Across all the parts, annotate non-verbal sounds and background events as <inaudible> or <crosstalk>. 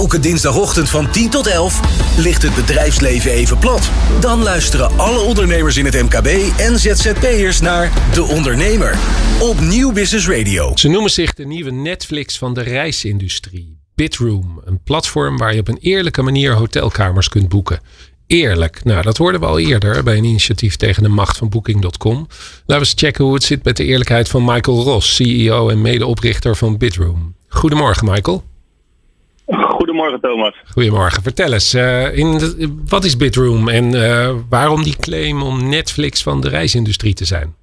Elke dinsdagochtend van 10 tot 11 ligt het bedrijfsleven even plat. Dan luisteren alle ondernemers in het MKB en ZZP'ers naar De Ondernemer op Nieuw Business Radio. Ze noemen zich de nieuwe Netflix van de reisindustrie. Bitroom, een platform waar je op een eerlijke manier hotelkamers kunt boeken. Eerlijk. Nou, dat hoorden we al eerder bij een initiatief tegen de macht van Booking.com. Laten we eens checken hoe het zit met de eerlijkheid van Michael Ross, CEO en medeoprichter van Bitroom. Goedemorgen, Michael. Goedemorgen, Thomas. Goedemorgen. Vertel eens, uh, in de, wat is Bitroom en uh, waarom die claim om Netflix van de reisindustrie te zijn?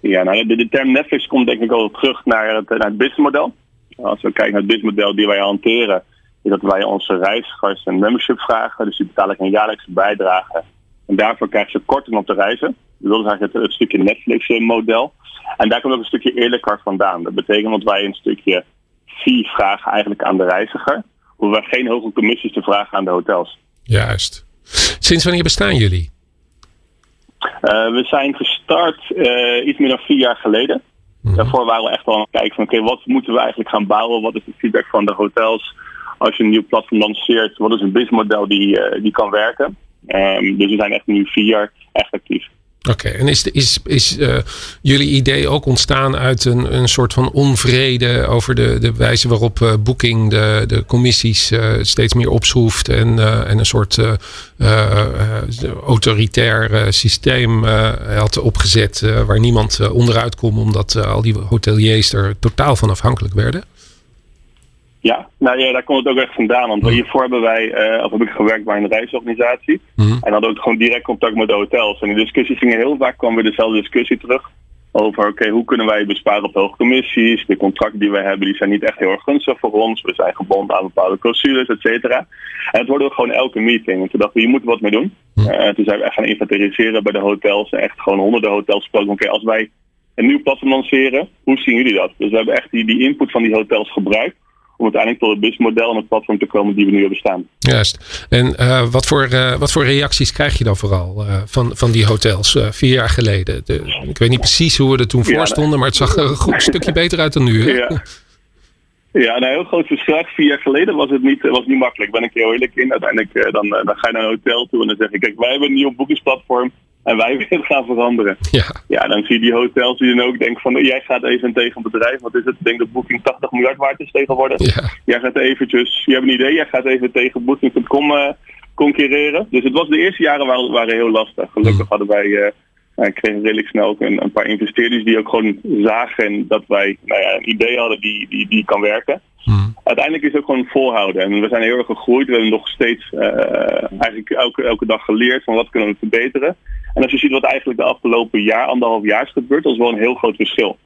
Ja, nou, de, de term Netflix komt denk ik al terug naar het, naar het businessmodel. Als we kijken naar het businessmodel die wij hanteren, is dat wij onze reizigers een membership vragen. Dus die betalen een jaarlijkse bijdrage. En daarvoor krijgen ze korting op de reizen. Dus dat is eigenlijk het, het stukje Netflix-model. En daar komt ook een stukje eerlijker vandaan. Dat betekent dat wij een stukje fee vragen eigenlijk aan de reiziger. Hoeven we geen hoge commissies te vragen aan de hotels. Juist. Sinds wanneer bestaan jullie? Uh, we zijn gestart uh, iets meer dan vier jaar geleden. Mm. Daarvoor waren we echt wel aan het kijken van oké, okay, wat moeten we eigenlijk gaan bouwen? Wat is de feedback van de hotels? Als je een nieuw platform lanceert, wat is een businessmodel die, uh, die kan werken? Um, dus we zijn echt nu vier jaar echt actief. Oké, en is, is, is uh, jullie idee ook ontstaan uit een, een soort van onvrede over de, de wijze waarop uh, Booking de, de commissies uh, steeds meer opschroeft en, en een soort autoritair systeem had opgezet waar niemand onderuit kon omdat al die hoteliers er totaal van afhankelijk werden? Ja, nou ja, daar komt het ook echt vandaan. Want hiervoor hebben wij, uh, of heb ik gewerkt bij een reisorganisatie. Mm. En hadden ook gewoon direct contact met de hotels. En die discussies gingen heel vaak, kwam weer dezelfde discussie terug. Over, oké, okay, hoe kunnen wij besparen op hoge commissies? De contracten die wij hebben, die zijn niet echt heel erg gunstig voor ons. We zijn gebonden aan bepaalde clausules, et cetera. En het worden gewoon elke meeting. En toen dachten we, hier moeten we wat mee doen. Mm. Uh, toen zijn we echt gaan inventariseren bij de hotels. En echt gewoon honderden hotels gesproken. Oké, okay, als wij een nieuw platform lanceren, hoe zien jullie dat? Dus we hebben echt die, die input van die hotels gebruikt om uiteindelijk tot het businessmodel en het platform te komen die we nu hebben staan. Juist. En uh, wat, voor, uh, wat voor reacties krijg je dan vooral uh, van, van die hotels vier jaar geleden? De, ik weet niet precies hoe we er toen voor stonden, maar het zag er een goed <laughs> stukje beter uit dan nu. Hè? Ja. Ja, een heel groot verschil. Vier jaar geleden was het niet, was niet makkelijk. Ben ik heel eerlijk in. Uiteindelijk dan, dan ga je naar een hotel toe en dan zeg je: Kijk, wij hebben een nieuw boekingsplatform en wij <laughs> willen het gaan veranderen. Ja. ja, dan zie je die hotels die dan ook denken van jij gaat even tegen een bedrijf. Wat is het? Ik denk dat Booking 80 miljard waard is tegenwoordig. Ja. Jij gaat eventjes, je hebt een idee, jij gaat even tegen Booking.com uh, concurreren. Dus het was de eerste jaren waren, waren heel lastig. Gelukkig mm. hadden wij, uh, redelijk snel ook een, een, paar investeerders die ook gewoon zagen dat wij nou ja, een idee hadden die, die, die kan werken. Mm. Uiteindelijk is het ook gewoon volhouden. En we zijn heel erg gegroeid. We hebben nog steeds uh, eigenlijk elke, elke dag geleerd van wat kunnen we verbeteren. En als je ziet wat eigenlijk de afgelopen jaar, anderhalf jaar is gebeurd, dat is wel een heel groot verschil.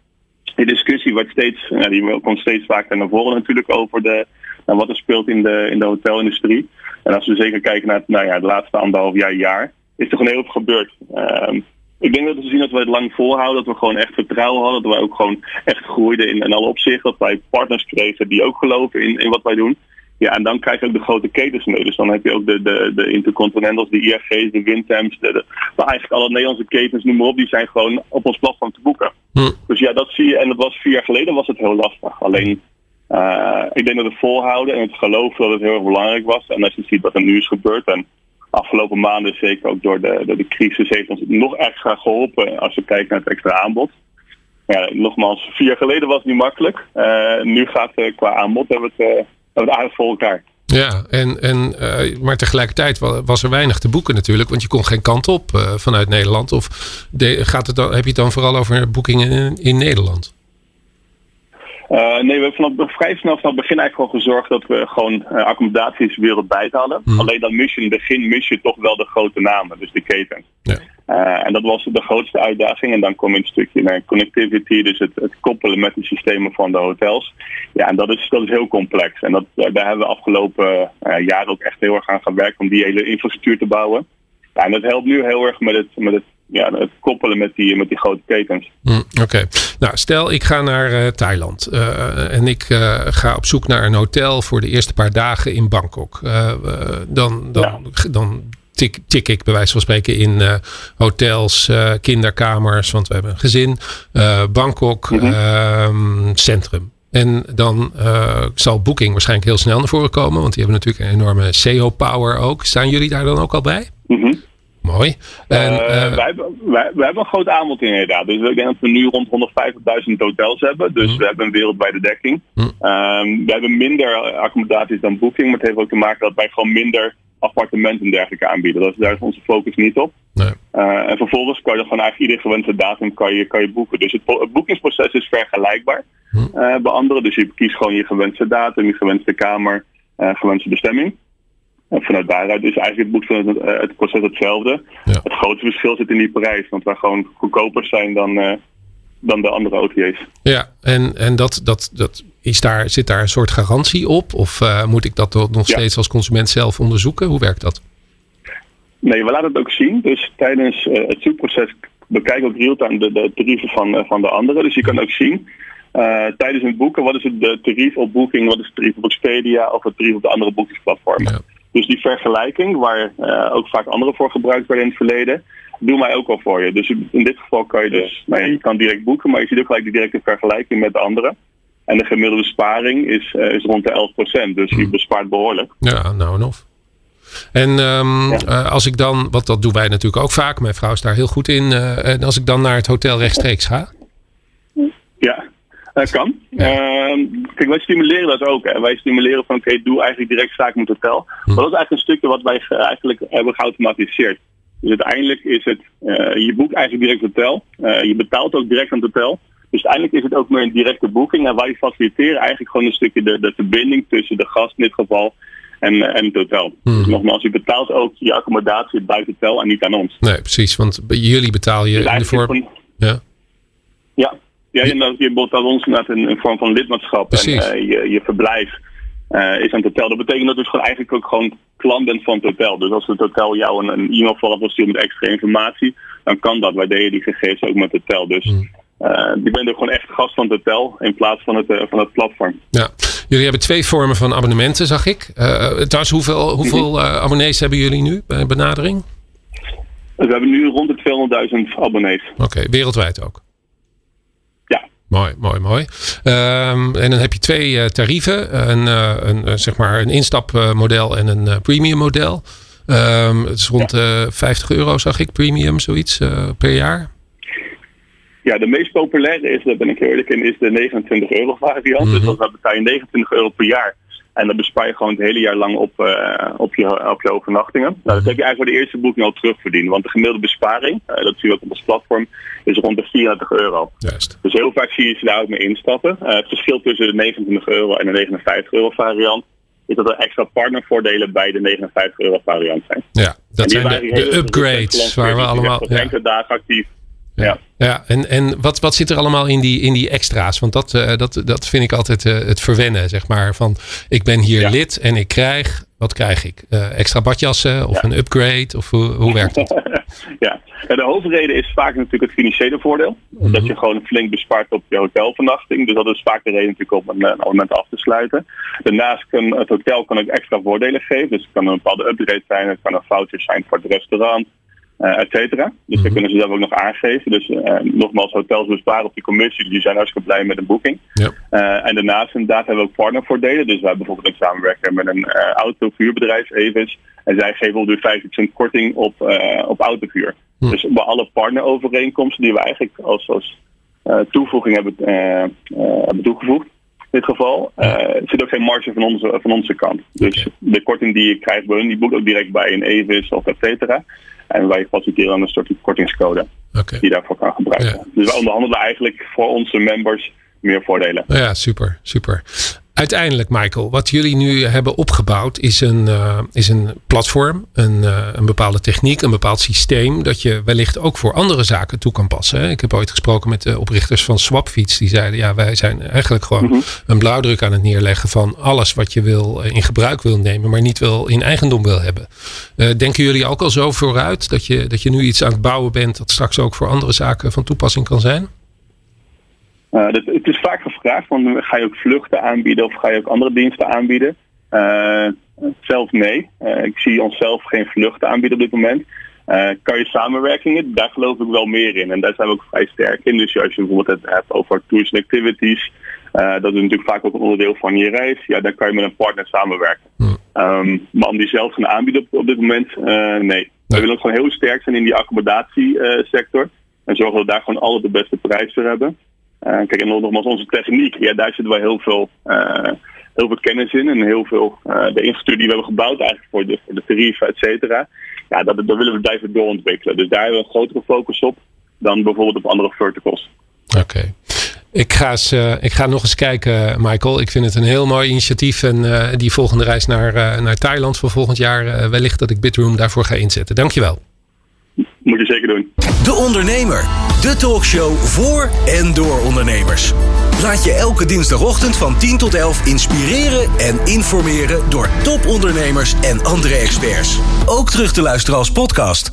Die discussie wordt steeds, die komt steeds vaker naar voren natuurlijk over de, nou, wat er speelt in de, in de hotelindustrie. En als we zeker kijken naar nou ja, de laatste anderhalf jaar, jaar, is er gewoon heel veel gebeurd. Um, ik denk dat we zien dat we het lang volhouden, dat we gewoon echt vertrouwen hadden, dat wij ook gewoon echt groeiden in, in alle opzichten, dat wij partners kregen die ook geloven in, in wat wij doen. Ja, en dan krijg je ook de grote ketens mee. Dus dan heb je ook de, de, de Intercontinentals, de IRG's, de Wintems, de, de, maar eigenlijk alle Nederlandse ketens, noem maar op, die zijn gewoon op ons platform te boeken. Hm. Dus ja, dat zie je. En dat was vier jaar geleden was het heel lastig. Alleen, uh, ik denk dat het volhouden en het geloven dat het heel erg belangrijk was. En als je ziet wat er nu is gebeurd en afgelopen maanden, zeker ook door de, door de crisis, heeft ons nog extra geholpen als je kijkt naar het extra aanbod. Ja, nogmaals, vier jaar geleden was het niet makkelijk. Uh, nu gaat uh, qua aanbod hebben we het voor elkaar. Ja, en, en, uh, maar tegelijkertijd was er weinig te boeken natuurlijk, want je kon geen kant op uh, vanuit Nederland. Of de, gaat het dan, heb je het dan vooral over boekingen in, in Nederland? Uh, nee, we hebben vanaf, vrij snel vanaf het begin eigenlijk al gezorgd dat we gewoon accommodaties wereldwijd hadden. Hmm. Alleen dan mis je in het begin mis je toch wel de grote namen, dus de ketens. Ja. Uh, en dat was de grootste uitdaging. En dan kom je een stukje naar connectivity, dus het, het koppelen met de systemen van de hotels. Ja, en dat is, dat is heel complex. En dat, daar hebben we afgelopen uh, jaren ook echt heel erg aan gewerkt om die hele infrastructuur te bouwen. Ja, en dat helpt nu heel erg met het, met het, ja, het koppelen met die, met die grote ketens. Mm, Oké. Okay. Nou, stel ik ga naar uh, Thailand uh, en ik uh, ga op zoek naar een hotel voor de eerste paar dagen in Bangkok. dan, dan, ja. dan tik, tik ik bij wijze van spreken in hotels, kinderkamers, want we hebben een gezin, Bangkok, Mhm. -hmm. centrum. En dan uh, zal Booking waarschijnlijk heel snel naar voren komen. Want die hebben natuurlijk een enorme SEO-power ook. Staan jullie daar dan ook al bij? Mhm. Mooi. En, uh, wij, hebben, wij, wij, hebben een groot aanbod inderdaad. Dus ik denk dat we nu rond 150.000 hotels hebben. Dus we hebben een wereldwijde dekking. Um, we hebben minder accommodaties dan Booking. Maar het heeft ook te maken dat wij gewoon minder appartementen en dergelijke aanbieden. Dat, daar is onze focus niet op. Nee. Uh, en vervolgens kan je gewoon eigenlijk iedere gewenste datum kan je, kan je boeken. Dus het, het boekingsproces is vergelijkbaar uh, bij anderen. Dus je kiest gewoon je gewenste datum, je gewenste kamer, gewenste bestemming. En vanuit daaruit is eigenlijk het, boek van het, het proces hetzelfde. Ja. Het grootste verschil zit in die prijs. Want wij gewoon goedkoper zijn dan, dan de andere OTA's. Ja, en, en dat, dat, dat is daar, zit daar een soort garantie op? Of uh, moet ik dat nog steeds ja. als consument zelf onderzoeken? Hoe werkt dat? Nee, we laten het ook zien. Dus tijdens uh, het zoekproces bekijk ook real-time de, de tarieven van, van de anderen. Dus je kan ook zien tijdens het boeken wat is het de tarief op Booking, wat is het tarief op Expedia of het tarief op de andere boekingsplatformen. Ja. Dus die vergelijking, waar ook vaak anderen voor gebruikt werden in het verleden, doen wij ook al voor je. Dus in dit geval kan je dus, nou ja, je kan direct boeken, maar je ziet ook gelijk die directe vergelijking met de anderen. En de gemiddelde besparing is, uh, is rond de 11%. Dus je bespaart behoorlijk. Ja, nou en of. En um, ja. uh, als ik dan, wat dat doen wij natuurlijk ook vaak, mijn vrouw is daar heel goed in. En als ik dan naar het hotel rechtstreeks ga? Ja, dat kan. Ja. Kijk, wij stimuleren dat ook. Wij stimuleren van oké, okay, doe eigenlijk direct zaken met het hotel. Hm. Maar dat is eigenlijk een stukje wat wij eigenlijk hebben geautomatiseerd. Dus uiteindelijk is het, je boekt eigenlijk direct het hotel. je betaalt ook direct aan het hotel. Dus uiteindelijk is het ook meer een directe boeking. En wij faciliteren eigenlijk gewoon een stukje de, de verbinding tussen de gast in dit geval en, en het hotel. Hmm. Dus nogmaals, je betaalt ook je accommodatie bij het hotel en niet aan ons. Nee, precies. Want bij jullie betaal je dus in de vorm... Van, ja. Ja, ja je, je betaalt ons inderdaad in, in vorm van lidmaatschap. Precies. En uh, je, je verblijf uh, is aan het hotel. Dat betekent dat je dus gewoon eigenlijk ook gewoon klant bent van het hotel. Dus als het hotel jou een, een e-mail vooraf wil sturen met extra informatie, dan kan dat. Wij delen die gegevens ook met het hotel. Dus Hmm. uh, je bent ook gewoon echt gast van het hotel in plaats van het, uh, van het platform. Ja, jullie hebben twee vormen van abonnementen, zag ik. Uh, trouwens, hoeveel, hoeveel abonnees hebben jullie nu bij benadering? We hebben nu rond de 200.000 abonnees. Oké, okay, wereldwijd ook? Mooi, mooi, mooi. Um, en dan heb je twee tarieven. Een, een, zeg maar een instapmodel en een premium model. Um, het is rond ja. 50 euro, zag ik, premium, zoiets per jaar. Ja, de meest populaire is, daar ben ik eerlijk in, is de 29 euro variant. Mhm. Mm -hmm. Dus dan betaal je 29 euro per jaar. En dan bespaar je gewoon het hele jaar lang op, uh, op, je, op je overnachtingen. Nou, dat heb je eigenlijk voor de eerste boeking al terugverdiend. Want de gemiddelde besparing, uh, dat zie je ook op ons platform, is rond de 34 euro. Juist. Dus heel vaak zie je ze daar ook mee instappen. Uh, het verschil tussen de 29 euro en de 59 euro variant is dat er extra partnervoordelen bij de 59 euro variant zijn. Ja, dat zijn de, de upgrades waar we allemaal... Ja. Dagen actief. Ja, ja. en, en wat, wat zit er allemaal in die, in die extra's? Want dat, uh, dat, dat vind ik altijd uh, het verwennen, zeg maar. Van ik ben hier ja. lid en ik krijg, wat krijg ik? Uh, extra badjassen of ja. een upgrade? Of hoe, hoe werkt dat? <laughs> ja. de hoofdreden is vaak natuurlijk het financiële voordeel. Mm -hmm. Dat je gewoon flink bespaart op je hotelvernachting. Dus dat is vaak de reden natuurlijk om een, een abonnement af te sluiten. Daarnaast kan het hotel kan ook extra voordelen geven. Dus het kan een bepaalde upgrade zijn. Het kan een voucher zijn voor het restaurant. Uh, et cetera. Dus mm -hmm. dat kunnen ze zelf ook nog aangeven. Dus uh, nogmaals, hotels besparen op die commissie. Die zijn hartstikke blij met een boeking. Uh, en daarnaast inderdaad hebben we ook partnervoordelen. Dus wij hebben bijvoorbeeld een samenwerking met een autovuurbedrijf, Evis. En zij geven de 50% korting op, op autovuur. Hm. Mm. Dus bij alle partnerovereenkomsten die we eigenlijk als, als toevoeging hebben, hebben toegevoegd. In dit geval zit ook geen marge van onze, van onze kant. Dus okay. de korting die je krijgt bij hun, die boekt ook direct bij een Evis of et cetera. En wij faciliteren dan een soort kortingscode okay. die je daarvoor kan gebruiken. Ja. Dus wij onderhandelen eigenlijk voor onze members meer voordelen. Ja, super, super. Uiteindelijk, Michael, wat jullie nu hebben opgebouwd is een, uh, is een platform, een, uh, een bepaalde techniek, een bepaald systeem dat je wellicht ook voor andere zaken toe kan passen. Ik heb ooit gesproken met de oprichters van Swapfiets. Die zeiden, ja, wij zijn eigenlijk gewoon mm -hmm. een blauwdruk aan het neerleggen van alles wat je wil in gebruik wil nemen, maar niet wil in eigendom wil hebben. Uh, denken jullie ook al zo vooruit dat je, dat je nu iets aan het bouwen bent dat straks ook voor andere zaken van toepassing kan zijn? Uh, dat, het is vaak gevraagd, van ga je ook vluchten aanbieden of ga je ook andere diensten aanbieden? Uh, zelf nee. Uh, ik zie onszelf geen vluchten aanbieden op dit moment. kan je samenwerkingen? Daar geloof ik wel meer in. En daar zijn we ook vrij sterk in. Dus als je bijvoorbeeld het hebt over tours en activities, dat is natuurlijk vaak ook een onderdeel van je reis. Ja, dan kan je met een partner samenwerken. Um, maar om die zelf gaan aanbieden op, op dit moment, nee. We willen ook gewoon heel sterk zijn in die accommodatiesector. en zorgen dat we daar gewoon altijd de beste prijs voor hebben. Kijk, en nogmaals, onze techniek, ja, daar zitten we heel veel heel veel kennis in en heel veel uh, de infrastructuur die we hebben gebouwd eigenlijk voor de, voor de tarieven, et cetera. Ja, dat, dat willen we blijven doorontwikkelen. Dus daar hebben we een grotere focus op dan bijvoorbeeld op andere verticals. Oké. Ik, ga eens, uh, ik ga nog eens kijken, Michael. Ik vind het een heel mooi initiatief. En uh, die volgende reis naar, naar Thailand voor volgend jaar, wellicht dat ik Bitroom daarvoor ga inzetten. Dankjewel. Moet je zeker doen. De Ondernemer. De talkshow voor en door ondernemers. Laat je elke dinsdagochtend van 10 tot 11 inspireren en informeren door topondernemers en andere experts. Ook terug te luisteren als podcast.